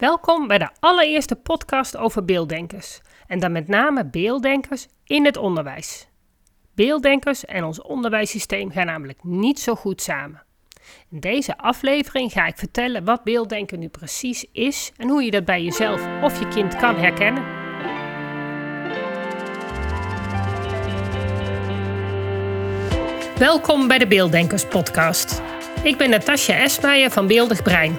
Welkom bij de allereerste podcast over beelddenkers. En dan met name beelddenkers in het onderwijs. Beelddenkers en ons onderwijssysteem gaan namelijk niet zo goed samen. In deze aflevering ga ik vertellen wat beelddenken nu precies is en hoe je dat bij jezelf of je kind kan herkennen. Welkom bij de Beelddenkers podcast. Ik ben Natasja Esmeijer van Beeldig Brein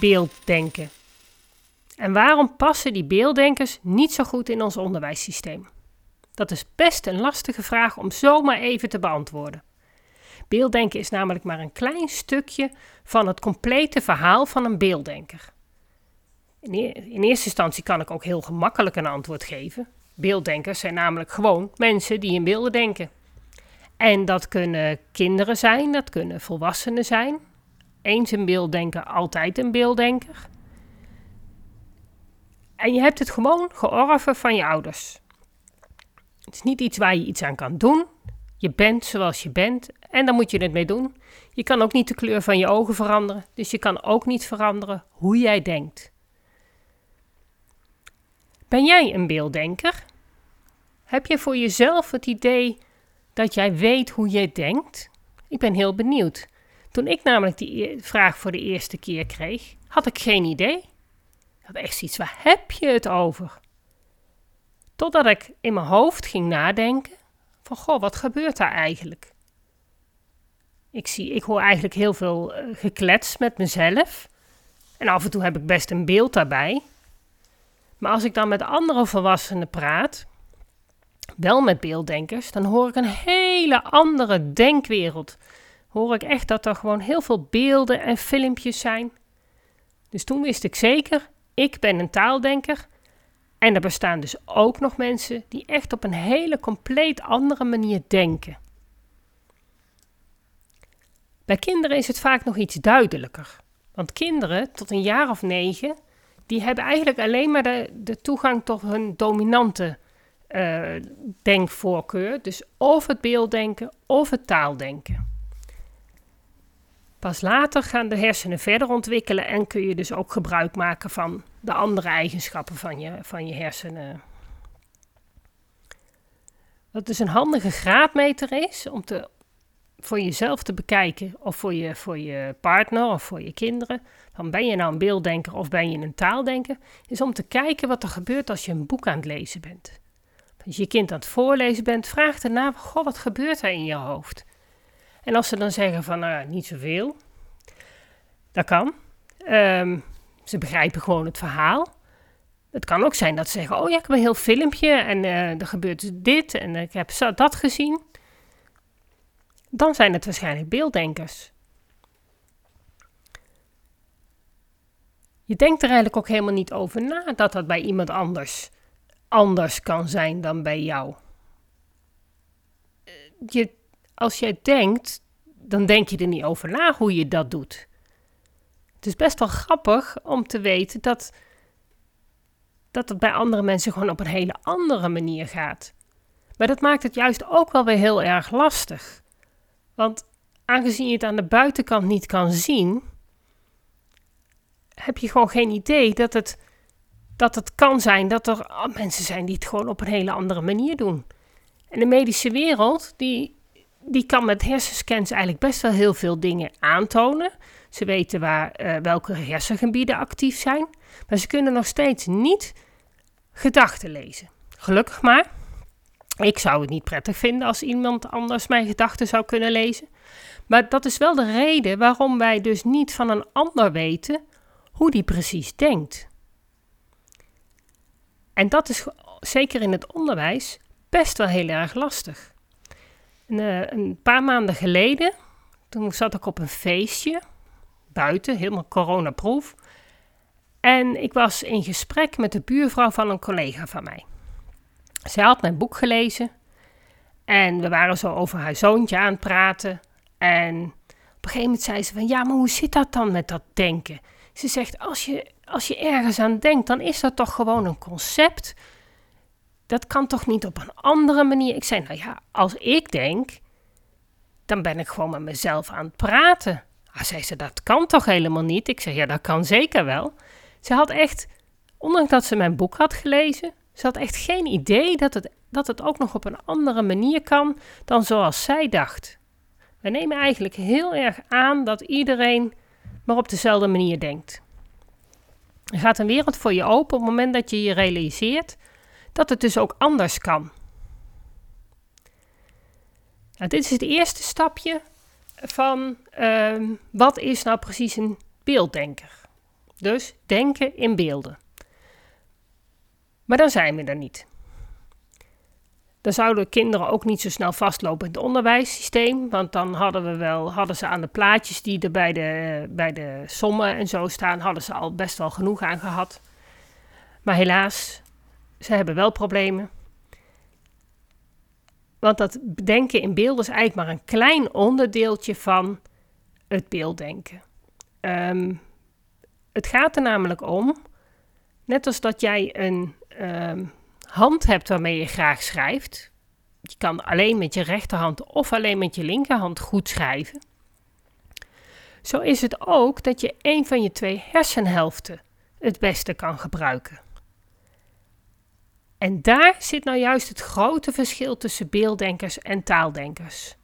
beelddenken? En waarom passen die beelddenkers niet zo goed in ons onderwijssysteem? Dat is best een lastige vraag om zomaar even te beantwoorden. Beelddenken is namelijk maar een klein stukje van het complete verhaal van een beelddenker. In, in eerste instantie kan ik ook heel gemakkelijk een antwoord geven. Beelddenkers zijn namelijk gewoon mensen die in beelden denken. En dat kunnen kinderen zijn, dat kunnen volwassenen zijn. Eens een beelddenker, altijd een beelddenker. En je hebt het gewoon georven van je ouders. Het is niet iets waar je iets aan kan doen. Je bent zoals je bent en daar moet je het mee doen. Je kan ook niet de kleur van je ogen veranderen, dus je kan ook niet veranderen hoe jij denkt. Ben jij een beelddenker? Heb je voor jezelf het idee dat jij weet hoe jij denkt? Ik ben heel benieuwd. Toen ik namelijk die e- vraag voor de eerste keer kreeg, had ik geen idee. Ik had echt zoiets, waar heb je het over? Totdat ik in mijn hoofd ging nadenken van, goh, wat gebeurt daar eigenlijk? Ik, zie, ik hoor eigenlijk heel veel uh, geklets met mezelf. En af en toe heb ik best een beeld daarbij. Maar als ik dan met andere volwassenen praat, wel met beelddenkers, dan hoor ik een hele andere denkwereld. Hoor ik echt dat er gewoon heel veel beelden en filmpjes zijn. Dus toen wist ik zeker, ik ben een taaldenker en er bestaan dus ook nog mensen die echt op een hele compleet andere manier denken. Bij kinderen is het vaak nog iets duidelijker. Want kinderen tot een jaar of negen, die hebben eigenlijk alleen maar de, de toegang tot hun dominante uh, denkvoorkeur. Dus of het beelddenken of het taaldenken. Pas later gaan de hersenen verder ontwikkelen en kun je dus ook gebruik maken van de andere eigenschappen van je, van je hersenen. Wat dus een handige graadmeter is om te, voor jezelf te bekijken of voor je, voor je partner of voor je kinderen. Dan ben je nou een beelddenker of ben je een taaldenker. Is om te kijken wat er gebeurt als je een boek aan het lezen bent. Als je kind aan het voorlezen bent, vraag daarna, goh, wat gebeurt er in je hoofd? En als ze dan zeggen van, nou, niet zoveel, dat kan. Um, ze begrijpen gewoon het verhaal. Het kan ook zijn dat ze zeggen, oh ja, ik heb een heel filmpje en uh, er gebeurt dit en ik heb dat gezien. Dan zijn het waarschijnlijk beelddenkers. Je denkt er eigenlijk ook helemaal niet over na dat dat bij iemand anders anders kan zijn dan bij jou. Eh, je, als jij denkt, dan denk je er niet over na hoe je dat doet. Het is best wel grappig om te weten dat, dat het bij andere mensen gewoon op een hele andere manier gaat. Maar dat maakt het juist ook wel weer heel erg lastig. Want aangezien je het aan de buitenkant niet kan zien, heb je gewoon geen idee dat het, dat het kan zijn dat er mensen zijn die het gewoon op een hele andere manier doen. En de medische wereld, die, die kan met hersenscans eigenlijk best wel heel veel dingen aantonen. Ze weten waar, uh, welke hersengebieden actief zijn, maar ze kunnen nog steeds niet gedachten lezen. Gelukkig maar. Ik zou het niet prettig vinden als iemand anders mijn gedachten zou kunnen lezen. Maar dat is wel de reden waarom wij dus niet van een ander weten hoe die precies denkt. En dat is zeker in het onderwijs best wel heel erg lastig. Een, uh, een paar maanden geleden, toen zat ik op een feestje buiten, helemaal coronaproof. En ik was in gesprek met de buurvrouw van een collega van mij. Zij had mijn boek gelezen en we waren zo over haar zoontje aan het praten. En op een gegeven moment zei ze van, ja, maar hoe zit dat dan met dat denken? Ze zegt, als je, als je ergens aan denkt, dan is dat toch gewoon een concept. Dat kan toch niet op een andere manier? Ik zei, nou ja, als ik denk, dan ben ik gewoon met mezelf aan het praten. Ah, zei ze, dat kan toch helemaal niet? Ik zei, ja, dat kan zeker wel. Ze had echt, ondanks dat ze mijn boek had gelezen, ze had echt geen idee dat het, dat het ook nog op een andere manier kan dan zoals zij dacht. We nemen eigenlijk heel erg aan dat iedereen maar op dezelfde manier denkt. Er gaat een wereld voor je open op het moment dat je je realiseert dat het dus ook anders kan. Nou, dit is het eerste stapje van uh, wat is nou precies een beelddenker. Dus denken in beelden. Maar dan zijn we er niet. Dan zouden kinderen ook niet zo snel vastlopen in het onderwijssysteem. Want dan hadden we wel, hadden ze aan de plaatjes die er bij de, bij de sommen en zo staan, hadden ze al best wel genoeg aan gehad. Maar helaas, ze hebben wel problemen. Want dat denken in beelden is eigenlijk maar een klein onderdeeltje van het beelddenken. Um, het gaat er namelijk om, net als dat jij een Ehm, hand hebt waarmee je graag schrijft. Je kan alleen met je rechterhand of alleen met je linkerhand goed schrijven. Zo is het ook dat je een van je twee hersenhelften het beste kan gebruiken. En daar zit nou juist het grote verschil tussen beelddenkers en taaldenkers.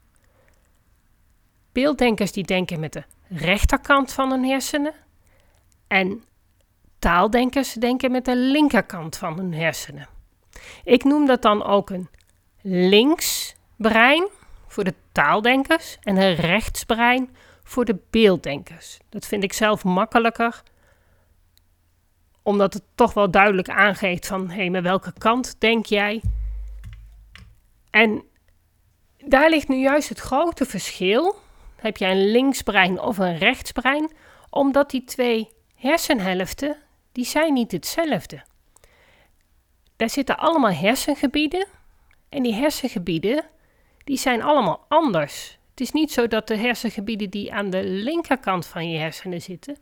Beelddenkers die denken met de rechterkant van hun hersenen en Taaldenkers denken met de linkerkant van hun hersenen. Ik noem dat dan ook een linksbrein voor de taaldenkers en een rechtsbrein voor de beelddenkers. Dat vind ik zelf makkelijker, omdat het toch wel duidelijk aangeeft van hé, hey, met welke kant denk jij? En daar ligt nu juist het grote verschil. Heb jij een linksbrein of een rechtsbrein? Omdat die twee hersenhelften die zijn niet hetzelfde. Daar zitten allemaal hersengebieden en die hersengebieden die zijn allemaal anders. Het is niet zo dat de hersengebieden die aan de linkerkant van je hersenen zitten,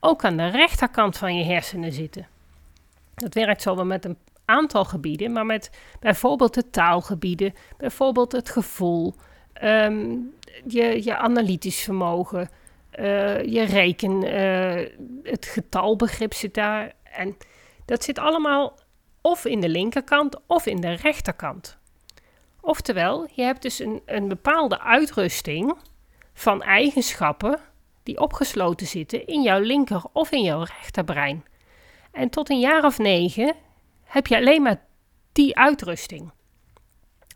ook aan de rechterkant van je hersenen zitten. Dat werkt zo wel met een aantal gebieden, maar met bijvoorbeeld de taalgebieden, bijvoorbeeld het gevoel, ehm, je, je analytisch vermogen, uh, je reken, uh, het getalbegrip zit daar. En dat zit allemaal of in de linkerkant of in de rechterkant. Oftewel, je hebt dus een, een bepaalde uitrusting van eigenschappen die opgesloten zitten in jouw linker of in jouw rechterbrein. En tot een jaar of negen heb je alleen maar die uitrusting.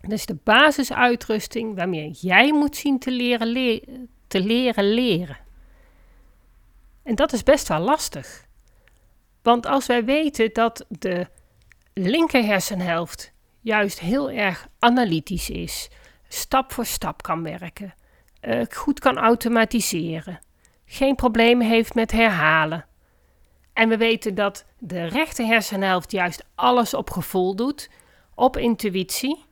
Dus de basisuitrusting waarmee jij moet zien te leren, le te leren leren. En dat is best wel lastig. Want als wij weten dat de linker hersenhelft juist heel erg analytisch is, stap voor stap kan werken, uh, goed kan automatiseren, geen problemen heeft met herhalen. En we weten dat de rechter hersenhelft juist alles op gevoel doet, op intuïtie,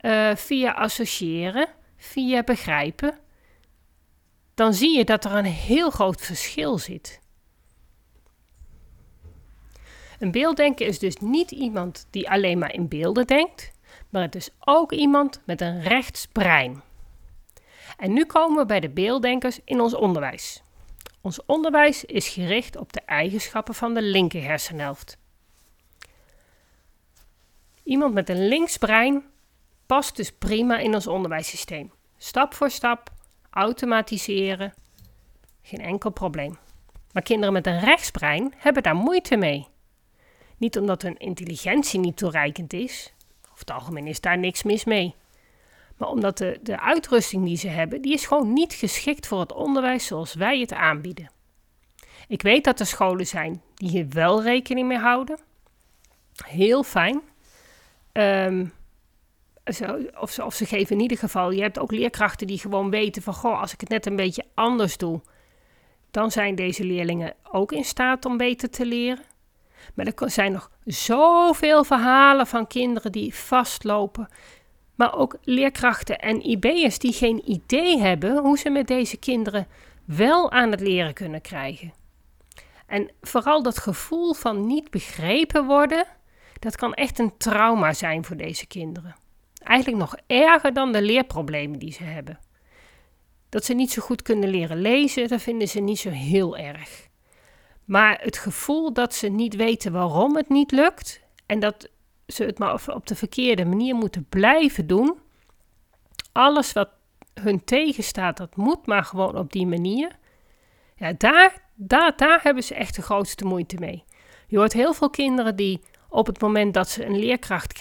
uh, via associëren, via begrijpen dan zie je dat er een heel groot verschil zit. Een beelddenker is dus niet iemand die alleen maar in beelden denkt, maar het is ook iemand met een rechtsbrein. En nu komen we bij de beelddenkers in ons onderwijs. Ons onderwijs is gericht op de eigenschappen van de linker hersenhelft. Iemand met een linksbrein past dus prima in ons onderwijssysteem. Stap voor stap automatiseren, geen enkel probleem. Maar kinderen met een rechtsbrein hebben daar moeite mee. Niet omdat hun intelligentie niet toereikend is, over het algemeen is daar niks mis mee. Maar omdat de, de uitrusting die ze hebben, die is gewoon niet geschikt voor het onderwijs zoals wij het aanbieden. Ik weet dat er scholen zijn die hier wel rekening mee houden. Heel fijn. Um, of, ze, of ze geven in ieder geval, je hebt ook leerkrachten die gewoon weten van, goh, als ik het net een beetje anders doe, dan zijn deze leerlingen ook in staat om beter te leren. Maar er zijn nog zoveel verhalen van kinderen die vastlopen. Maar ook leerkrachten en IB'ers die geen idee hebben hoe ze met deze kinderen wel aan het leren kunnen krijgen. En vooral dat gevoel van niet begrepen worden, dat kan echt een trauma zijn voor deze kinderen. Eigenlijk nog erger dan de leerproblemen die ze hebben. Dat ze niet zo goed kunnen leren lezen, dat vinden ze niet zo heel erg. Maar het gevoel dat ze niet weten waarom het niet lukt en dat ze het maar op de verkeerde manier moeten blijven doen. Alles wat hun tegenstaat, dat moet maar gewoon op die manier. Ja, daar, daar, daar hebben ze echt de grootste moeite mee. Je hoort heel veel kinderen die op het moment dat ze een leerkracht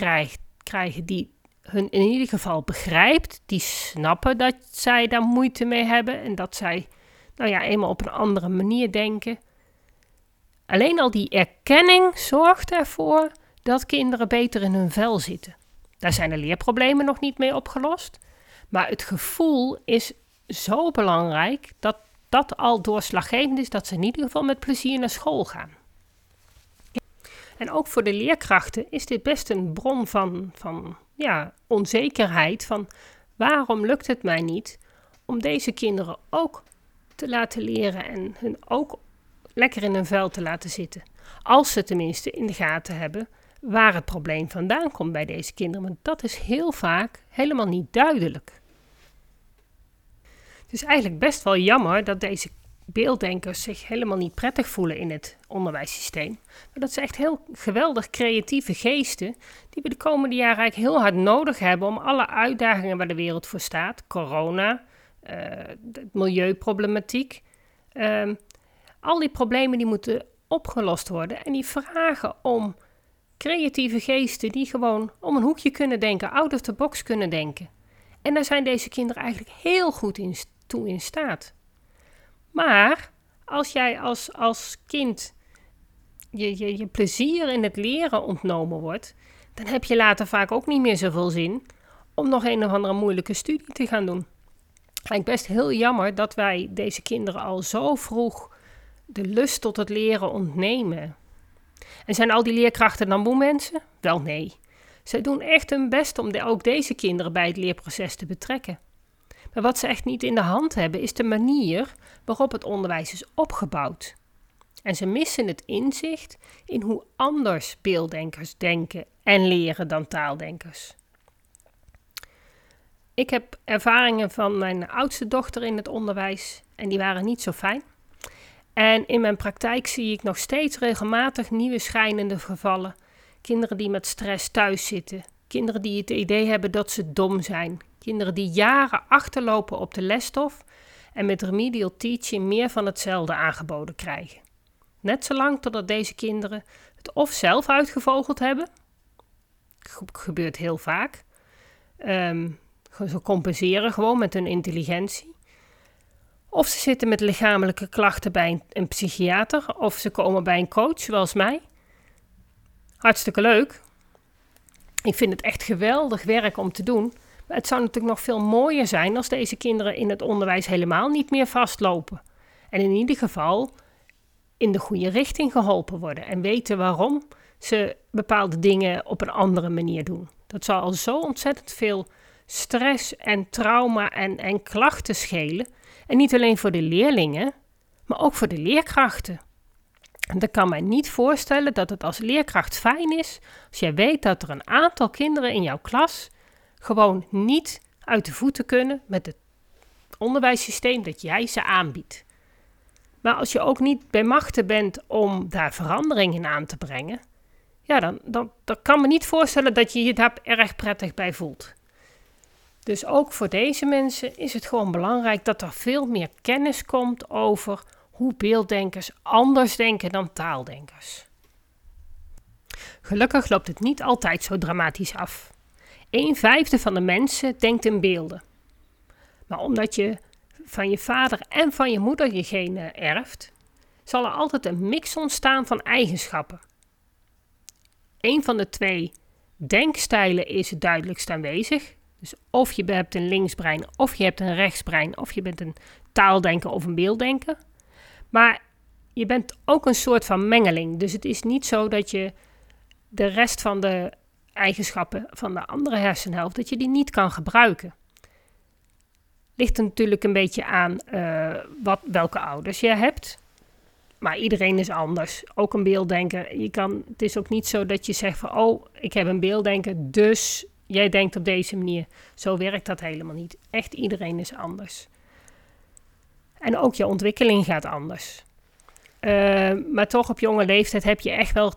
krijgen die hun in ieder geval begrijpt, die snappen dat zij daar moeite mee hebben en dat zij, nou ja, eenmaal op een andere manier denken. Alleen al die erkenning zorgt ervoor dat kinderen beter in hun vel zitten. Daar zijn de leerproblemen nog niet mee opgelost, maar het gevoel is zo belangrijk dat dat al doorslaggevend is dat ze in ieder geval met plezier naar school gaan. En ook voor de leerkrachten is dit best een bron van, van ja, onzekerheid. Van waarom lukt het mij niet om deze kinderen ook te laten leren en hun ook lekker in hun vel te laten zitten. Als ze tenminste in de gaten hebben waar het probleem vandaan komt bij deze kinderen. Want dat is heel vaak helemaal niet duidelijk. Het is eigenlijk best wel jammer dat deze beelddenkers zich helemaal niet prettig voelen in het onderwijssysteem. Maar dat ze echt heel geweldig creatieve geesten die we de komende jaren eigenlijk heel hard nodig hebben om alle uitdagingen waar de wereld voor staat, corona, uh, milieuproblematiek, uh, al die problemen die moeten opgelost worden en die vragen om creatieve geesten die gewoon om een hoekje kunnen denken, out of the box kunnen denken. En daar zijn deze kinderen eigenlijk heel goed in, toe in staat. Maar als jij als, als kind je, je, je plezier in het leren ontnomen wordt, dan heb je later vaak ook niet meer zoveel zin om nog een of andere moeilijke studie te gaan doen. Eigenlijk best heel jammer dat wij deze kinderen al zo vroeg de lust tot het leren ontnemen. En zijn al die leerkrachten dan moe mensen? Wel nee. Zij doen echt hun best om ook deze kinderen bij het leerproces te betrekken. Maar wat ze echt niet in de hand hebben, is de manier waarop het onderwijs is opgebouwd. En ze missen het inzicht in hoe anders beelddenkers denken en leren dan taaldenkers. Ik heb ervaringen van mijn oudste dochter in het onderwijs en die waren niet zo fijn. En in mijn praktijk zie ik nog steeds regelmatig nieuwe schijnende gevallen. Kinderen die met stress thuis zitten. Kinderen die het idee hebben dat ze dom zijn. Kinderen die jaren achterlopen op de lesstof en met remedial teaching meer van hetzelfde aangeboden krijgen. Net zolang totdat deze kinderen het of zelf uitgevogeld hebben. Gebeurt heel vaak. Um, ze compenseren gewoon met hun intelligentie. Of ze zitten met lichamelijke klachten bij een, psychiater. Of ze komen bij een coach, zoals mij. Hartstikke leuk. Ik vind het echt geweldig werk om te doen. Maar het zou natuurlijk nog veel mooier zijn als deze kinderen in het onderwijs helemaal niet meer vastlopen. En in ieder geval in de goede richting geholpen worden en weten waarom ze bepaalde dingen op een andere manier doen. Dat zal al zo ontzettend veel stress en trauma en, en klachten schelen. En niet alleen voor de leerlingen, maar ook voor de leerkrachten. En ik kan mij niet voorstellen dat het als leerkracht fijn is als jij weet dat er een aantal kinderen in jouw klas gewoon niet uit de voeten kunnen met het onderwijssysteem dat jij ze aanbiedt. Maar als je ook niet bij machten bent om daar verandering in aan te brengen, ja, dan, dan, dan kan me niet voorstellen dat je je daar erg prettig bij voelt. Dus ook voor deze mensen is het gewoon belangrijk dat er veel meer kennis komt over hoe beelddenkers anders denken dan taaldenkers. Gelukkig loopt het niet altijd zo dramatisch af. Een vijfde van de mensen denkt in beelden. Maar omdat je van je vader en van je moeder je genen erft, zal er altijd een mix ontstaan van eigenschappen. Een van de twee denkstijlen is het duidelijkst aanwezig. Dus of je hebt een linksbrein, of je hebt een rechtsbrein, of je bent een taaldenker of een beelddenker. Maar je bent ook een soort van mengeling. Dus het is niet zo dat je de rest van de eigenschappen van de andere hersenhelft, dat je die niet kan gebruiken. Ligt natuurlijk een beetje aan uh, wat, welke ouders je hebt. Maar iedereen is anders. Ook een beelddenker. Je kan, het is ook niet zo dat je zegt van, oh, ik heb een beelddenker, dus jij denkt op deze manier. Zo werkt dat helemaal niet. Echt iedereen is anders. En ook je ontwikkeling gaat anders. Uh, maar toch op jonge leeftijd heb je echt wel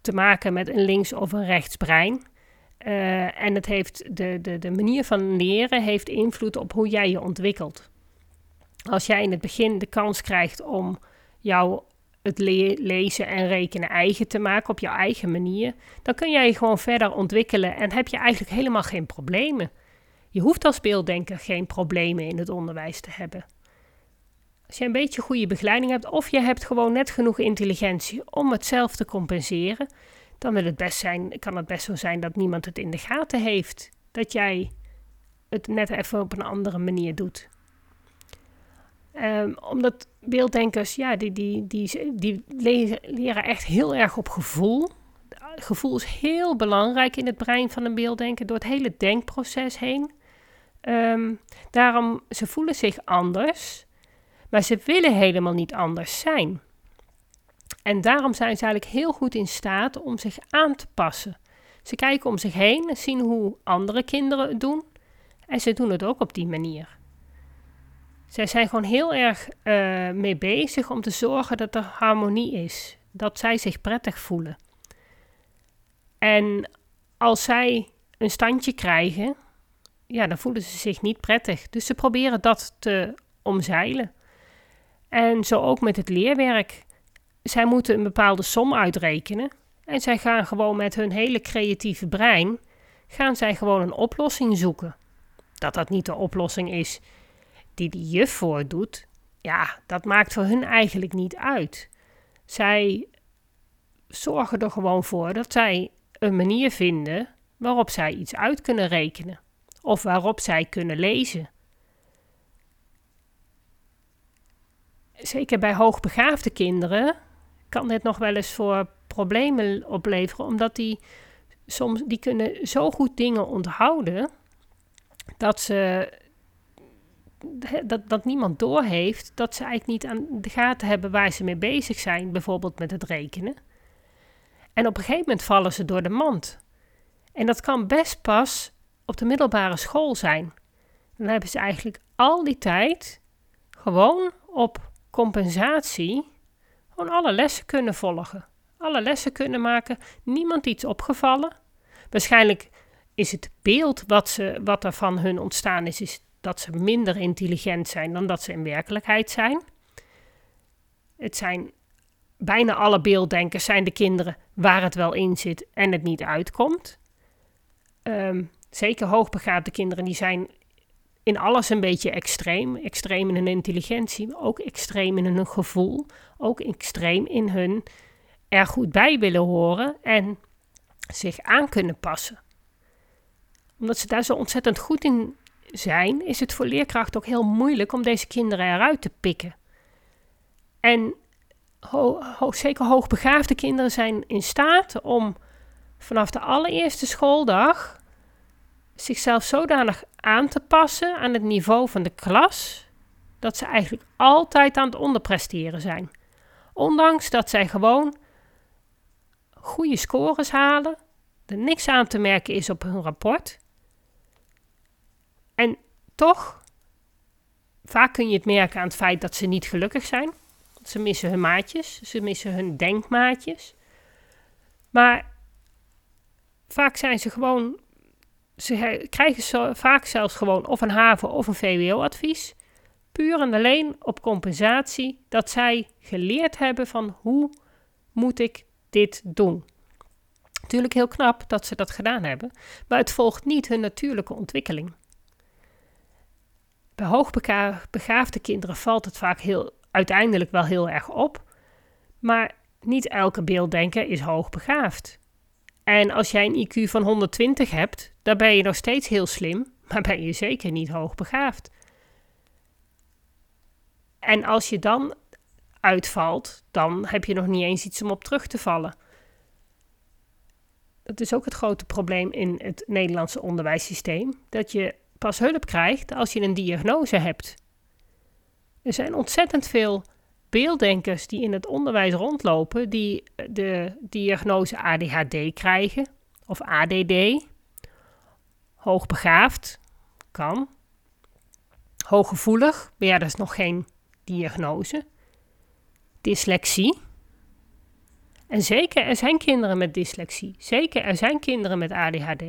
te maken met een links- of een rechtsbrein. Uh, en het heeft de, de, de manier van leren heeft invloed op hoe jij je ontwikkelt. Als jij in het begin de kans krijgt om jou het le lezen en rekenen eigen te maken op jouw eigen manier, dan kun jij je gewoon verder ontwikkelen en heb je eigenlijk helemaal geen problemen. Je hoeft als beelddenker geen problemen in het onderwijs te hebben. Als je een beetje goede begeleiding hebt of je hebt gewoon net genoeg intelligentie om het zelf te compenseren, dan het best zijn, kan het best zo zijn dat niemand het in de gaten heeft. Dat jij het net even op een andere manier doet. Um, omdat beelddenkers, ja, die, die, die, die leren echt heel erg op gevoel. Gevoel is heel belangrijk in het brein van een beelddenker, door het hele denkproces heen. Um, daarom, ze voelen zich anders, maar ze willen helemaal niet anders zijn. En daarom zijn ze eigenlijk heel goed in staat om zich aan te passen. Ze kijken om zich heen en zien hoe andere kinderen het doen. En ze doen het ook op die manier. Zij zijn gewoon heel erg uh, mee bezig om te zorgen dat er harmonie is. Dat zij zich prettig voelen. En als zij een standje krijgen, ja, dan voelen ze zich niet prettig. Dus ze proberen dat te omzeilen. En zo ook met het leerwerk. Zij moeten een bepaalde som uitrekenen. En zij gaan gewoon met hun hele creatieve brein, gaan zij gewoon een oplossing zoeken. Dat dat niet de oplossing is die de juf voordoet, ja, dat maakt voor hun eigenlijk niet uit. Zij zorgen er gewoon voor dat zij een manier vinden waarop zij iets uit kunnen rekenen of waarop zij kunnen lezen. Zeker bij hoogbegaafde kinderen kan dit nog wel eens voor problemen opleveren, omdat die soms die kunnen zo goed dingen onthouden dat ze dat, dat niemand doorheeft dat ze eigenlijk niet aan de gaten hebben waar ze mee bezig zijn, bijvoorbeeld met het rekenen. En op een gegeven moment vallen ze door de mand. En dat kan best pas op de middelbare school zijn. Dan hebben ze eigenlijk al die tijd gewoon op compensatie gewoon alle lessen kunnen volgen. Alle lessen kunnen maken, niemand iets opgevallen. Waarschijnlijk is het beeld wat, ze, wat er van hun ontstaan is, is dat ze minder intelligent zijn dan dat ze in werkelijkheid zijn. Het zijn bijna alle beelddenkers zijn de kinderen waar het wel in zit en het niet uitkomt. Um, zeker hoogbegaafde kinderen die zijn in alles een beetje extreem. Extreem in hun intelligentie, maar ook extreem in hun gevoel. Ook extreem in hun er goed bij willen horen en zich aan kunnen passen. Omdat ze daar zo ontzettend goed in zijn, is het voor leerkrachten ook heel moeilijk om deze kinderen eruit te pikken. En ho zeker hoogbegaafde kinderen zijn in staat om vanaf de allereerste schooldag zichzelf zodanig aan te passen aan het niveau van de klas, dat ze eigenlijk altijd aan het onderpresteren zijn. Ondanks dat zij gewoon goede scores halen, er niks aan te merken is op hun rapport en toch, vaak kun je het merken aan het feit dat ze niet gelukkig zijn. Ze missen hun maatjes, ze missen hun denkmaatjes. Maar vaak zijn ze gewoon, ze krijgen vaak zelfs gewoon of een HAVO of een VWO-advies. Puur en alleen op compensatie dat zij geleerd hebben van hoe moet ik dit doen. Natuurlijk heel knap dat ze dat gedaan hebben, maar het volgt niet hun natuurlijke ontwikkeling. Bij hoogbegaafde kinderen valt het vaak heel, uiteindelijk wel heel erg op. Maar niet elke beelddenker is hoogbegaafd. En als jij een IQ van 120 hebt, dan ben je nog steeds heel slim, maar ben je zeker niet hoogbegaafd. En als je dan uitvalt, dan heb je nog niet eens iets om op terug te vallen. Dat is ook het grote probleem in het Nederlandse onderwijssysteem: dat je pas hulp krijgt als je een diagnose hebt. Er zijn ontzettend veel beelddenkers die in het onderwijs rondlopen, die de diagnose ADHD krijgen of ADD. Hoogbegaafd kan. Hooggevoelig, maar ja, dat is nog geen diagnose. Dyslexie. En zeker, er zijn kinderen met dyslexie. Zeker, er zijn kinderen met ADHD.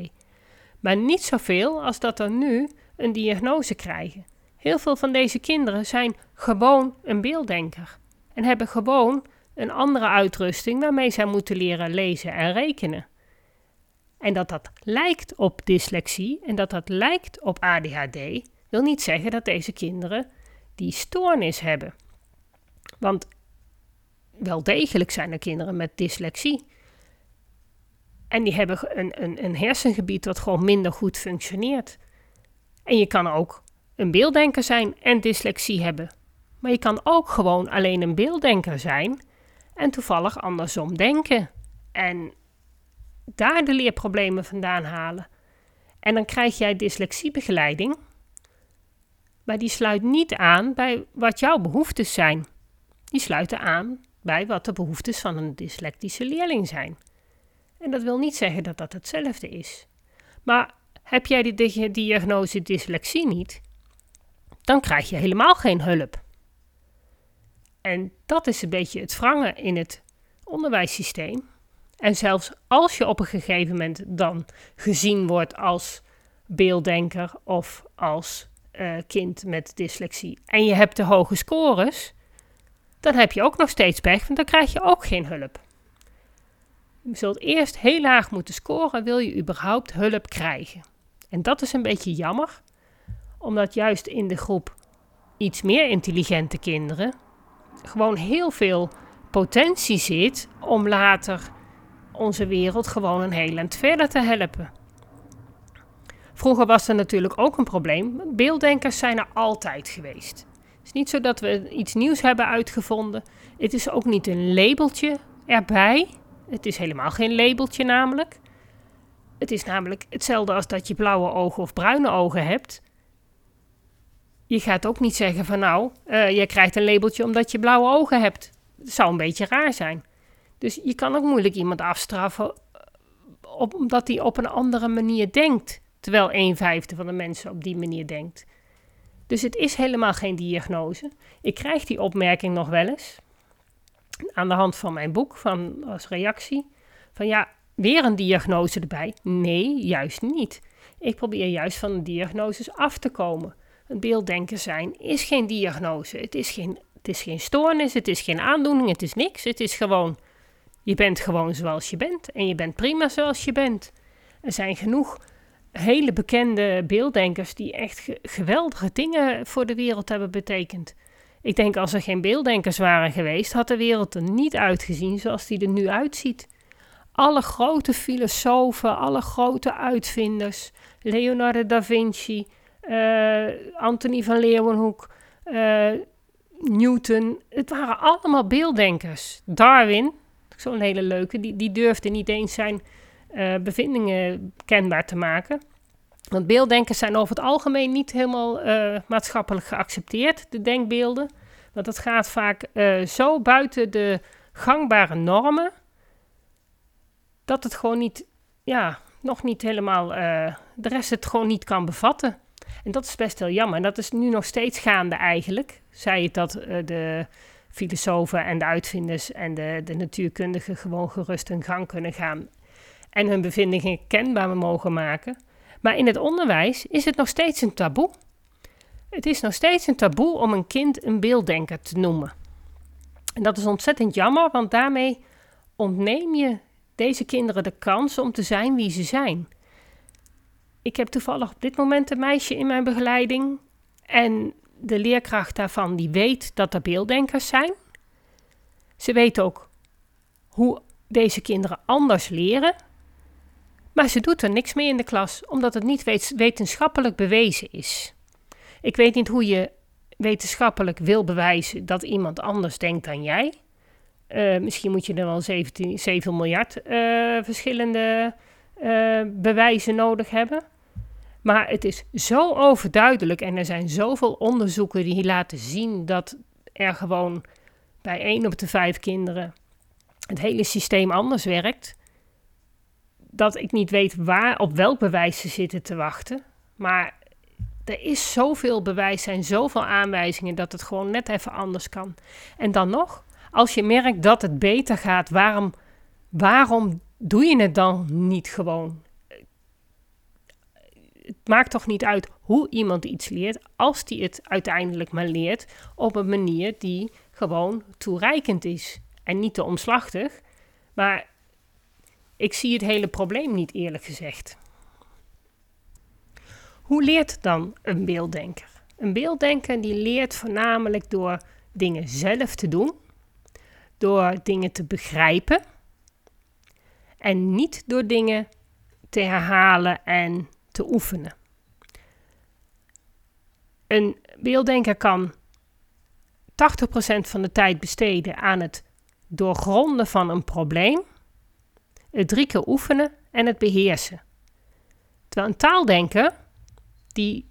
Maar niet zoveel als dat er nu een diagnose krijgen. Heel veel van deze kinderen zijn gewoon een beelddenker. En hebben gewoon een andere uitrusting waarmee zij moeten leren lezen en rekenen. En dat dat lijkt op dyslexie en dat dat lijkt op ADHD, wil niet zeggen dat deze kinderen die stoornis hebben. Want wel degelijk zijn er kinderen met dyslexie. En die hebben een, een, een hersengebied dat gewoon minder goed functioneert. En je kan ook een beelddenker zijn en dyslexie hebben. Maar je kan ook gewoon alleen een beelddenker zijn en toevallig andersom denken. En daar de leerproblemen vandaan halen. En dan krijg jij dyslexiebegeleiding, maar die sluit niet aan bij wat jouw behoeftes zijn. Die sluiten aan bij wat de behoeftes van een dyslectische leerling zijn. En dat wil niet zeggen dat dat hetzelfde is. Maar heb jij de diagnose dyslexie niet, dan krijg je helemaal geen hulp. En dat is een beetje het wrangen in het onderwijssysteem. En zelfs als je op een gegeven moment dan gezien wordt als beelddenker of als uh, kind met dyslexie en je hebt de hoge scores, dan heb je ook nog steeds pech, want dan krijg je ook geen hulp. Je zult eerst heel laag moeten scoren, wil je überhaupt hulp krijgen. En dat is een beetje jammer, omdat juist in de groep iets meer intelligente kinderen gewoon heel veel potentie zit om later onze wereld gewoon een heel eind verder te helpen. Vroeger was er natuurlijk ook een probleem. Beelddenkers zijn er altijd geweest. Het is niet zo dat we iets nieuws hebben uitgevonden. Het is ook niet een labeltje erbij. Het is helemaal geen labeltje namelijk. Het is namelijk hetzelfde als dat je blauwe ogen of bruine ogen hebt. Je gaat ook niet zeggen van nou, uh, je krijgt een labeltje omdat je blauwe ogen hebt. Dat zou een beetje raar zijn. Dus je kan ook moeilijk iemand afstraffen eh, omdat hij op een andere manier denkt. Terwijl een vijfde van de mensen op die manier denkt. Dus het is helemaal geen diagnose. Ik krijg die opmerking nog wel eens. Aan de hand van mijn boek, van, als reactie. Van ja, weer een diagnose erbij. Nee, juist niet. Ik probeer juist van de diagnoses af te komen. Een beelddenker zijn is geen diagnose. Het is geen, het is geen stoornis, het is geen aandoening, het is niks. Het is gewoon je bent gewoon zoals je bent en je bent prima zoals je bent. Er zijn genoeg hele bekende beelddenkers die echt geweldige dingen voor de wereld hebben betekend. Ik denk als er geen beelddenkers waren geweest, had de wereld er niet uitgezien zoals die er nu uitziet. Alle grote filosofen, alle grote uitvinders, Leonardo da Vinci, uh, Anthony van Leeuwenhoek, uh, Newton, het waren allemaal beelddenkers. Darwin, Zo'n hele leuke. Die, die durfde niet eens zijn uh, bevindingen kenbaar te maken. Want beelddenkers zijn over het algemeen niet helemaal uh, maatschappelijk geaccepteerd, de denkbeelden. Want dat gaat vaak uh, zo buiten de gangbare normen, dat het gewoon niet, ja, nog niet helemaal, de rest het gewoon niet kan bevatten. En dat is best heel jammer. En dat is nu nog steeds gaande eigenlijk. Zij het dat de filosofen en de uitvinders en de, de natuurkundigen gewoon gerust hun gang kunnen gaan en hun bevindingen kenbaar mogen maken. Maar in het onderwijs is het nog steeds een taboe. Het is nog steeds een taboe om een kind een beelddenker te noemen. En dat is ontzettend jammer, want daarmee ontneem je deze kinderen de kans om te zijn wie ze zijn. Ik heb toevallig op dit moment een meisje in mijn begeleiding. En de leerkracht daarvan die weet dat er beelddenkers zijn. Ze weet ook hoe deze kinderen anders leren. Maar ze doet er niks mee in de klas, omdat het niet wetenschappelijk bewezen is. Ik weet niet hoe je wetenschappelijk wil bewijzen dat iemand anders denkt dan jij. Uh, misschien moet je er wel 17, 7 miljard uh, verschillende uh, bewijzen nodig hebben. Maar het is zo overduidelijk en er zijn zoveel onderzoeken die laten zien dat er gewoon bij 1 op de 5 kinderen het hele systeem anders werkt. Dat ik niet weet waar, op welk bewijs ze zitten te wachten. Maar er is zoveel bewijs, zijn zoveel aanwijzingen dat het gewoon net even anders kan. En dan nog, als je merkt dat het beter gaat, waarom, waarom doe je het dan niet gewoon? Het maakt toch niet uit hoe iemand iets leert, als die het uiteindelijk maar leert op een manier die gewoon toereikend is. En niet te omslachtig, maar ik zie het hele probleem niet eerlijk gezegd. Hoe leert dan een beelddenker? Een beelddenker die leert voornamelijk door dingen zelf te doen, door dingen te begrijpen en niet door dingen te herhalen en te oefenen. Een beelddenker kan 80% van de tijd besteden aan het doorgronden van een probleem, het drie keer oefenen en het beheersen. Terwijl een taaldenker die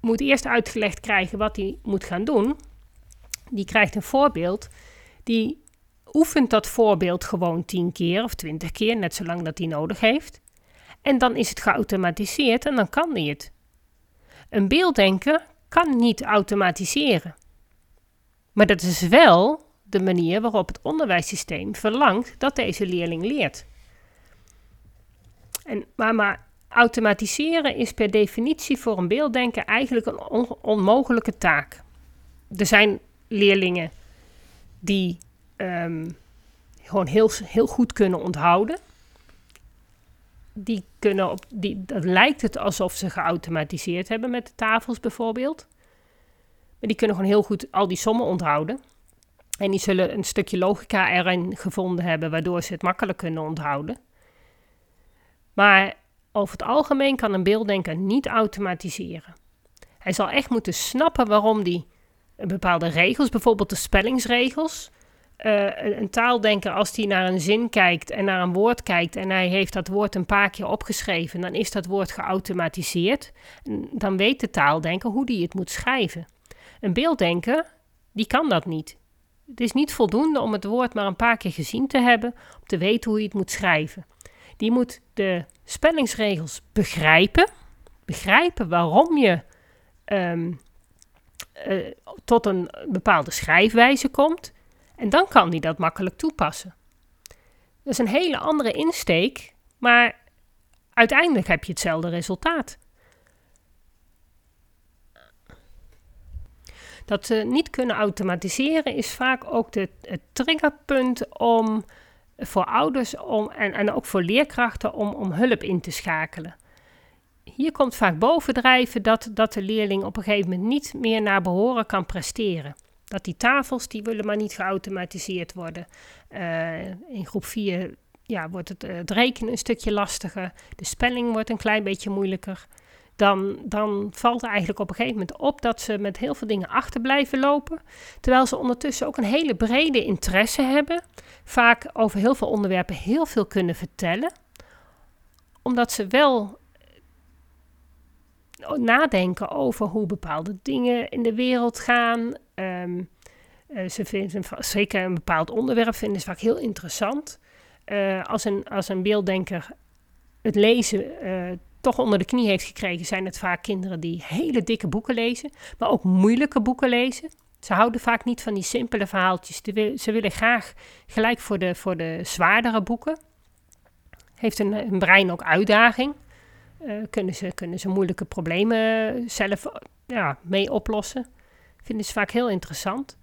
moet eerst uitgelegd krijgen wat hij moet gaan doen. Die krijgt een voorbeeld. Die oefent dat voorbeeld gewoon 10 keer of 20 keer, net zolang dat hij nodig heeft. En dan is het geautomatiseerd en dan kan hij het. Een beelddenker kan niet automatiseren. Maar dat is wel de manier waarop het onderwijssysteem verlangt dat deze leerling leert. En, maar, automatiseren is per definitie voor een beelddenker eigenlijk een onmogelijke taak. Er zijn leerlingen die ehm, gewoon heel, heel goed kunnen onthouden. Die kunnen op, die, dat lijkt het alsof ze geautomatiseerd hebben met de tafels bijvoorbeeld. Maar die kunnen gewoon heel goed al die sommen onthouden. En die zullen een stukje logica erin gevonden hebben, waardoor ze het makkelijk kunnen onthouden. Maar over het algemeen kan een beelddenker niet automatiseren. Hij zal echt moeten snappen waarom die bepaalde regels, bijvoorbeeld de spellingsregels. Uh, een taaldenker, als hij naar een zin kijkt en naar een woord kijkt en hij heeft dat woord een paar keer opgeschreven, dan is dat woord geautomatiseerd. Dan weet de taaldenker hoe die het moet schrijven. Een beelddenker, die kan dat niet. Het is niet voldoende om het woord maar een paar keer gezien te hebben, om te weten hoe je het moet schrijven. Die moet de spellingsregels begrijpen. Begrijpen waarom je um, uh, tot een bepaalde schrijfwijze komt. En dan kan die dat makkelijk toepassen. Dat is een hele andere insteek, maar uiteindelijk heb je hetzelfde resultaat. Dat ze niet kunnen automatiseren is vaak ook het triggerpunt om voor ouders om, en, en ook voor leerkrachten om, om hulp in te schakelen. Hier komt vaak bovendrijven dat, dat de leerling op een gegeven moment niet meer naar behoren kan presteren. Dat die tafels, die willen maar niet geautomatiseerd worden. Uh, in groep 4 ja, wordt het, het rekenen een stukje lastiger. De spelling wordt een klein beetje moeilijker dan, dan valt eigenlijk op een gegeven moment op dat ze met heel veel dingen achter blijven lopen. Terwijl ze ondertussen ook een hele brede interesse hebben. Vaak over heel veel onderwerpen heel veel kunnen vertellen. Omdat ze wel nadenken over hoe bepaalde dingen in de wereld gaan. Um, ze vinden zeker een bepaald onderwerp vinden ze vaak heel interessant. Uh, als, een, als een beelddenker het lezen toch onder de knie heeft gekregen, zijn het vaak kinderen die hele dikke boeken lezen, maar ook moeilijke boeken lezen. Ze houden vaak niet van die simpele verhaaltjes. Ze willen graag gelijk voor de, voor de zwaardere boeken. Heeft een, brein ook uitdaging. Uh, kunnen, ze, kunnen ze moeilijke problemen zelf ja, mee oplossen. Vinden ze vaak heel interessant.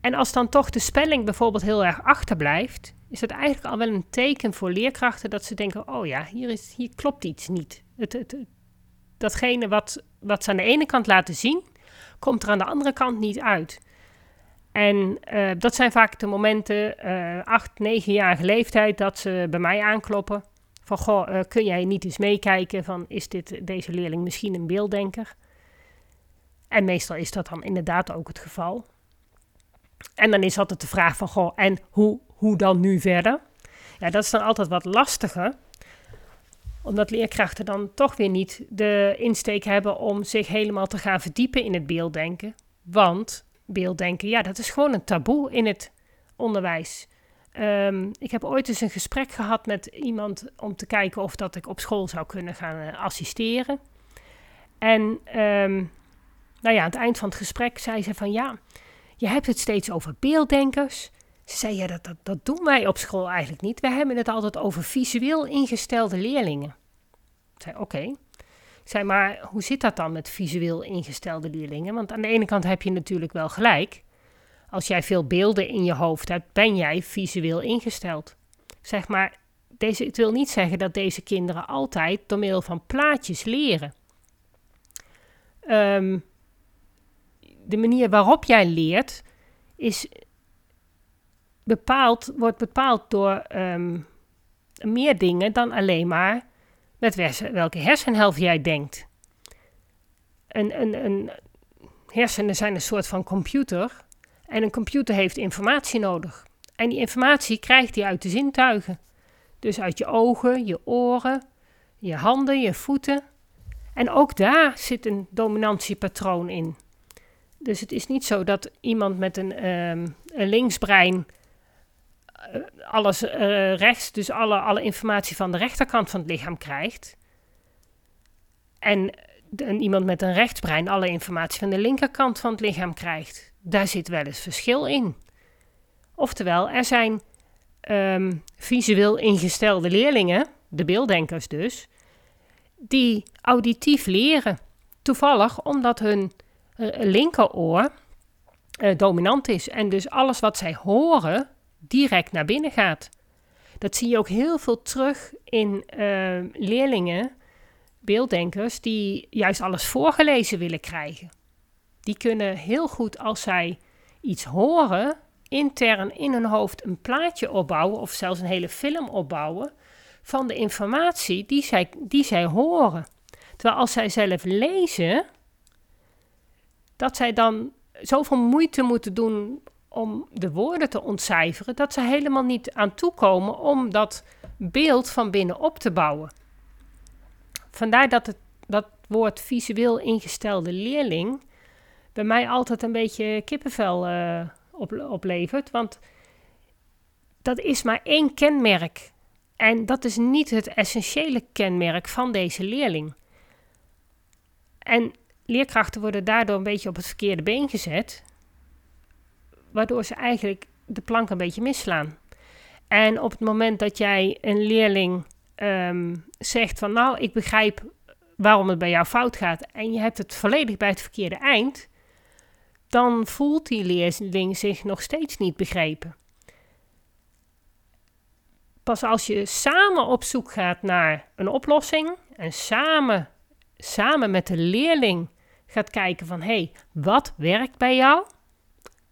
En als dan toch de spelling bijvoorbeeld heel erg achterblijft, is dat eigenlijk al wel een teken voor leerkrachten dat ze denken: oh ja, hier, is, hier klopt iets niet. Het, het, datgene wat, wat ze aan de ene kant laten zien, komt er aan de andere kant niet uit. En uh, dat zijn vaak de momenten, uh, acht, negenjarige leeftijd, dat ze bij mij aankloppen. Van, goh, uh, kun jij niet eens meekijken van, is dit, deze leerling misschien een beelddenker? En meestal is dat dan inderdaad ook het geval. En dan is altijd de vraag van, goh, en hoe, hoe dan nu verder? Ja, dat is dan altijd wat lastiger, omdat leerkrachten dan toch weer niet de insteek hebben om zich helemaal te gaan verdiepen in het beelddenken. Want beelddenken, ja, dat is gewoon een taboe in het onderwijs. Ehm, ik heb ooit eens een gesprek gehad met iemand om te kijken of dat ik op school zou kunnen gaan uh, assisteren. En um, nou ja, aan het eind van het gesprek zei ze van ja, je hebt het steeds over beelddenkers. Ze zei ja, dat, dat, dat doen wij op school eigenlijk niet. We hebben het altijd over visueel ingestelde leerlingen. Ik zei oké. Ik zei maar hoe zit dat dan met visueel ingestelde leerlingen? Want aan de ene kant heb je natuurlijk wel gelijk. Als jij veel beelden in je hoofd hebt, ben jij visueel ingesteld. Zeg maar, deze, het wil niet zeggen dat deze kinderen altijd door middel van plaatjes leren. Um, de manier waarop jij leert is bepaald, wordt bepaald door um, meer dingen dan alleen maar met welke hersenhelft jij denkt. Een, een, een, hersenen zijn een soort van computer en een computer heeft informatie nodig. En die informatie krijgt hij uit de zintuigen. Dus uit je ogen, je oren, je handen, je voeten. En ook daar zit een dominantiepatroon in. Dus het is niet zo dat iemand met een, um, een linksbrein uh, alles uh, rechts, dus alle, alle informatie van de rechterkant van het lichaam krijgt. En, iemand met een rechtsbrein alle informatie van de linkerkant van het lichaam krijgt. Daar zit wel eens verschil in. Oftewel, er zijn um, visueel ingestelde leerlingen, de beelddenkers dus, die auditief leren. Toevallig omdat hun linkeroor uh, dominant is. En dus alles wat zij horen direct naar binnen gaat. Dat zie je ook heel veel terug in uh, leerlingen, beelddenkers, die juist alles voorgelezen willen krijgen. Die kunnen heel goed als zij iets horen, intern in hun hoofd een plaatje opbouwen of zelfs een hele film opbouwen van de informatie die zij, die zij horen. Terwijl als zij zelf lezen, dat zij dan zoveel moeite moeten doen om de woorden te ontcijferen, dat ze helemaal niet aan toekomen om dat beeld van binnen op te bouwen. Vandaar dat het, dat woord visueel ingestelde leerling bij mij altijd een beetje kippenvel uh, op, oplevert, want dat is maar één kenmerk. En dat is niet het essentiële kenmerk van deze leerling. En leerkrachten worden daardoor een beetje op het verkeerde been gezet, waardoor ze eigenlijk de plank een beetje misslaan. En op het moment dat jij een leerling ehm, zegt van nou, ik begrijp waarom het bij jou fout gaat en je hebt het volledig bij het verkeerde eind, dan voelt die leerling zich nog steeds niet begrepen. Pas als je samen op zoek gaat naar een oplossing en samen, samen met de leerling gaat kijken van hé, hey, wat werkt bij jou?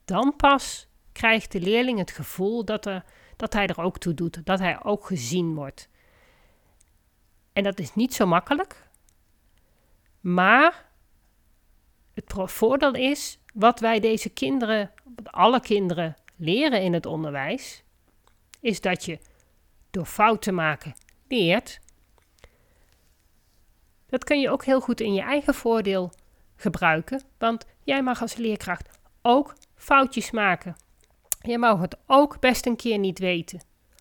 Dan pas krijgt de leerling het gevoel dat, er, dat hij er ook toe doet, dat hij ook gezien wordt. En dat is niet zo makkelijk, maar het voordeel is wat wij deze kinderen, alle kinderen, leren in het onderwijs, is dat je door fouten maken leert. Dat kun je ook heel goed in je eigen voordeel gebruiken, want jij mag als leerkracht ook foutjes maken. Je mag het ook best een keer niet weten.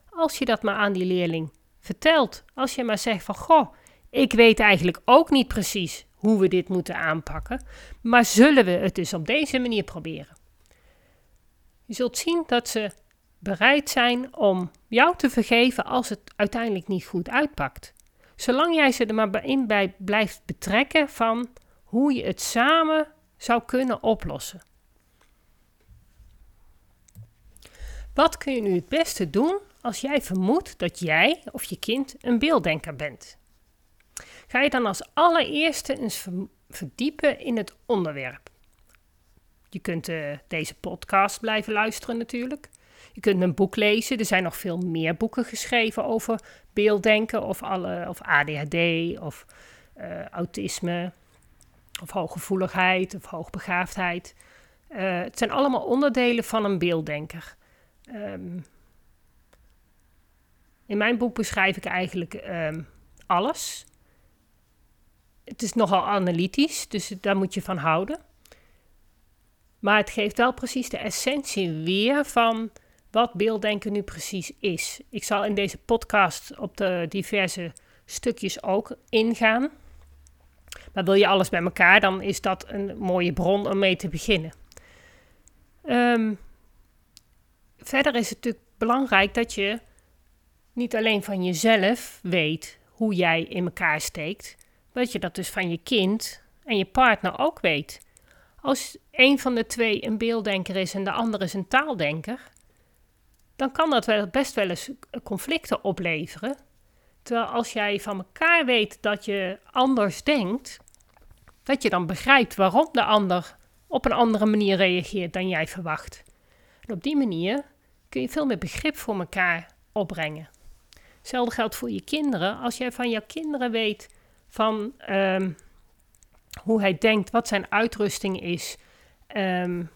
Als je dat maar aan die leerling vertelt, als je maar zegt van goh, ik weet eigenlijk ook niet precies hoe we dit moeten aanpakken, maar zullen we het dus op deze manier proberen? Je zult zien dat ze bereid zijn om jou te vergeven als het uiteindelijk niet goed uitpakt. Zolang jij ze er maar in bij blijft betrekken van hoe je het samen zou kunnen oplossen. Wat kun je nu het beste doen als jij vermoedt dat jij of je kind een beelddenker bent? Ga je dan als allereerste eens verdiepen in het onderwerp. Je kunt uh, deze podcast blijven luisteren natuurlijk. Je kunt een boek lezen. Er zijn nog veel meer boeken geschreven over beelddenken of, alle, of ADHD of uh, autisme. Of hooggevoeligheid of hoogbegaafdheid. Uh, het zijn allemaal onderdelen van een beelddenker. Um, in mijn boek beschrijf ik eigenlijk um, alles. Het is nogal analytisch, dus daar moet je van houden. Maar het geeft wel precies de essentie weer van wat beelddenken nu precies is. Ik zal in deze podcast op de diverse stukjes ook ingaan. Maar wil je alles bij elkaar, dan is dat een mooie bron om mee te beginnen. Um, verder is het natuurlijk belangrijk dat je niet alleen van jezelf weet hoe jij in elkaar steekt, maar dat je dat dus van je kind en je partner ook weet. Als een van de twee een beelddenker is en de ander is een taaldenker, dan kan dat wel best wel eens conflicten opleveren. Terwijl als jij van elkaar weet dat je anders denkt, dat je dan begrijpt waarom de ander op een andere manier reageert dan jij verwacht. En op die manier kun je veel meer begrip voor elkaar opbrengen. Hetzelfde geldt voor je kinderen. Als jij van jouw kinderen weet van um, hoe hij denkt, wat zijn uitrusting is um,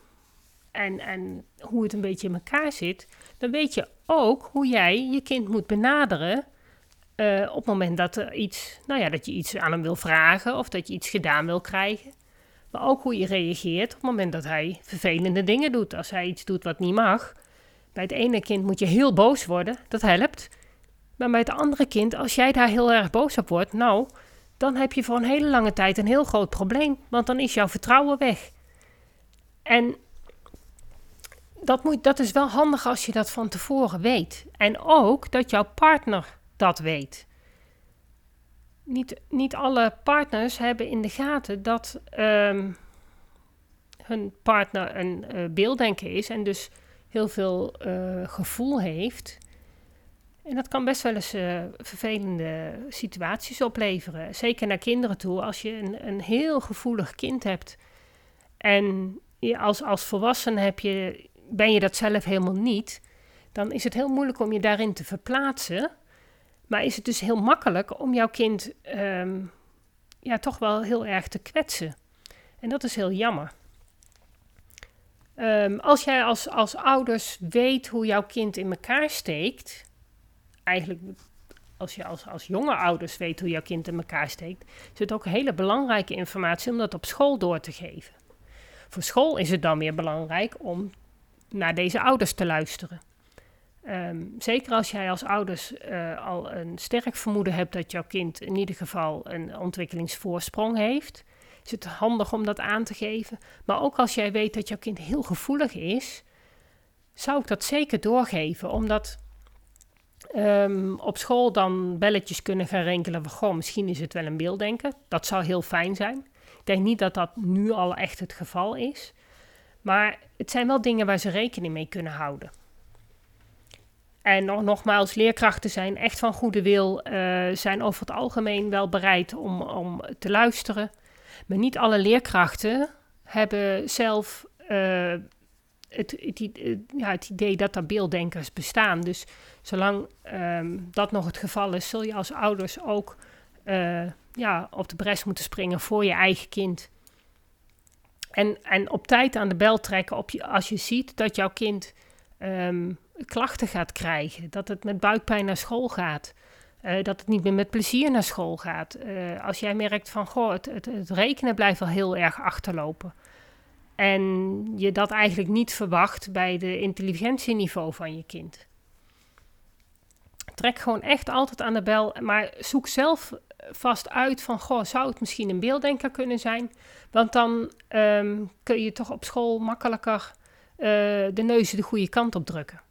en, en hoe het een beetje in elkaar zit, dan weet je ook hoe jij je kind moet benaderen uh, op het moment dat, iets, nou ja, dat je iets aan hem wil vragen of dat je iets gedaan wil krijgen. Maar ook hoe je reageert op het moment dat hij vervelende dingen doet. Als hij iets doet wat niet mag. Bij het ene kind moet je heel boos worden, dat helpt. Maar bij het andere kind, als jij daar heel erg boos op wordt, nou, dan heb je voor een hele lange tijd een heel groot probleem. Want dan is jouw vertrouwen weg. En dat, moet, dat is wel handig als je dat van tevoren weet. En ook dat jouw partner dat weet. Niet, niet alle partners hebben in de gaten dat um, hun partner een uh, beelddenker is en dus heel veel uh, gevoel heeft. En dat kan best wel eens uh, vervelende situaties opleveren. Zeker naar kinderen toe. Als je een, een heel gevoelig kind hebt en je als, als volwassene heb je, ben je dat zelf helemaal niet, dan is het heel moeilijk om je daarin te verplaatsen. Maar is het dus heel makkelijk om jouw kind um, ja, toch wel heel erg te kwetsen. En dat is heel jammer. Um, als jij als, als ouders weet hoe jouw kind in elkaar steekt, eigenlijk als je als, als jonge ouders weet hoe jouw kind in elkaar steekt, is het ook hele belangrijke informatie om dat op school door te geven. Voor school is het dan weer belangrijk om naar deze ouders te luisteren. Um, zeker als jij als ouders uh, al een sterk vermoeden hebt dat jouw kind in ieder geval een ontwikkelingsvoorsprong heeft, is het handig om dat aan te geven. Maar ook als jij weet dat jouw kind heel gevoelig is, zou ik dat zeker doorgeven, omdat um, op school dan belletjes kunnen gaan rinkelen van, goh, misschien is het wel een beelddenken. Dat zou heel fijn zijn. Ik denk niet dat dat nu al echt het geval is. Maar het zijn wel dingen waar ze rekening mee kunnen houden. En nog, nogmaals, leerkrachten zijn echt van goede wil, uh, zijn over het algemeen wel bereid om, om te luisteren. Maar niet alle leerkrachten hebben zelf uh, het, het, ja, het, idee dat er beelddenkers bestaan. Dus zolang um, dat nog het geval is, zul je als ouders ook ja, op de bres moeten springen voor je eigen kind. En, en op tijd aan de bel trekken op je, als je ziet dat jouw kind um, klachten gaat krijgen. Dat het met buikpijn naar school gaat. Uh, dat het niet meer met plezier naar school gaat. Uh, als jij merkt van, goh, het, het, het, rekenen blijft wel heel erg achterlopen. En je dat eigenlijk niet verwacht bij de intelligentieniveau van je kind. Trek gewoon echt altijd aan de bel, maar zoek zelf vast uit van, goh, zou het misschien een beelddenker kunnen zijn? Want dan um, kun je toch op school makkelijker uh, de neuzen de goede kant op drukken.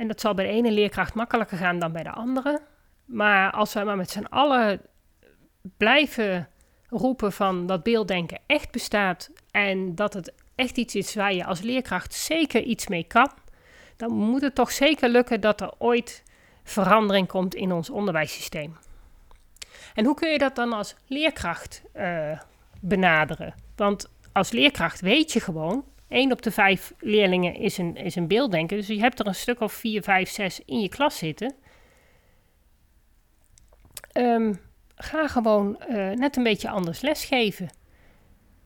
En dat zal bij de ene leerkracht makkelijker gaan dan bij de andere. Maar als we maar met z'n allen blijven roepen van dat beelddenken echt bestaat en dat het echt iets is waar je als leerkracht zeker iets mee kan, dan moet het toch zeker lukken dat er ooit verandering komt in ons onderwijssysteem. En hoe kun je dat dan als leerkracht uh, benaderen? Want als leerkracht weet je gewoon, 1 op de 5 leerlingen is een, is een beelddenker. Dus je hebt er een stuk of 4, 5, 6 in je klas zitten. Um, ga gewoon uh, net een beetje anders lesgeven.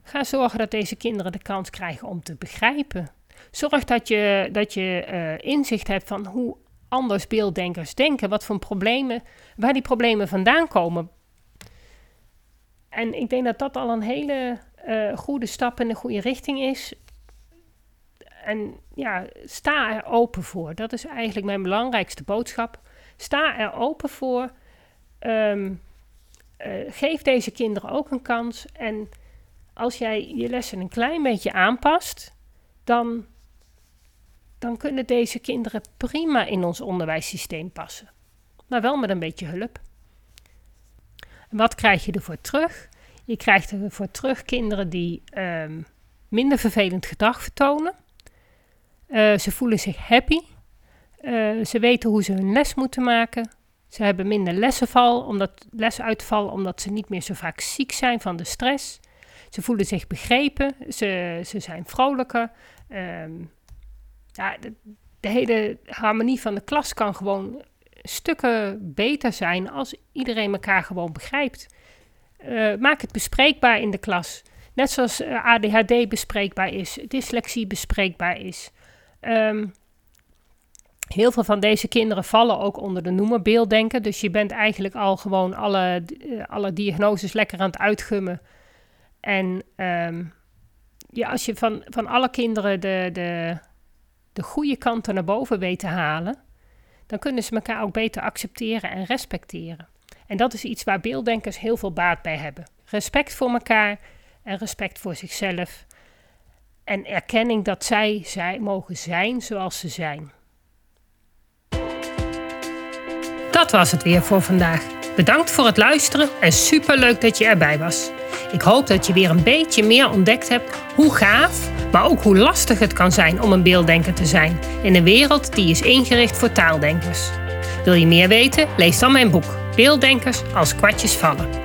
Ga zorgen dat deze kinderen de kans krijgen om te begrijpen. Zorg dat je, dat je uh, inzicht hebt van hoe anders beelddenkers denken, wat voor problemen, waar die problemen vandaan komen. En ik denk dat dat al een hele uh, goede stap in de goede richting is. En ja, sta er open voor. Dat is eigenlijk mijn belangrijkste boodschap. Sta er open voor. Um, uh, geef deze kinderen ook een kans. En als jij je lessen een klein beetje aanpast, dan, dan kunnen deze kinderen prima in ons onderwijssysteem passen. Maar wel met een beetje hulp. En wat krijg je ervoor terug? Je krijgt ervoor terug kinderen die um, minder vervelend gedrag vertonen. Uh, ze voelen zich happy. Uh, ze weten hoe ze hun les moeten maken. Ze hebben minder lessenval, omdat, lesuitval omdat ze niet meer zo vaak ziek zijn van de stress. Ze voelen zich begrepen, ze, ze zijn vrolijker. Um, ja, de, de, hele harmonie van de klas kan gewoon stukken beter zijn als iedereen elkaar gewoon begrijpt. Uh, maak het bespreekbaar in de klas. Net zoals ADHD bespreekbaar is, dyslexie bespreekbaar is. Um, Heel veel van deze kinderen vallen ook onder de noemer beelddenken. Dus je bent eigenlijk al gewoon alle, uh, alle diagnoses lekker aan het uitgummen. En um, ja, als je van, van alle kinderen de, de, de goede kanten naar boven weet te halen, dan kunnen ze elkaar ook beter accepteren en respecteren. En dat is iets waar beelddenkers heel veel baat bij hebben. Respect voor elkaar en respect voor zichzelf. En erkenning dat zij, zij mogen zijn zoals ze zijn. Dat was het weer voor vandaag. Bedankt voor het luisteren en superleuk dat je erbij was. Ik hoop dat je weer een beetje meer ontdekt hebt hoe gaaf, maar ook hoe lastig het kan zijn om een beelddenker te zijn in een wereld die is ingericht voor taaldenkers. Wil je meer weten? Lees dan mijn boek Beelddenkers als kwartjes vallen.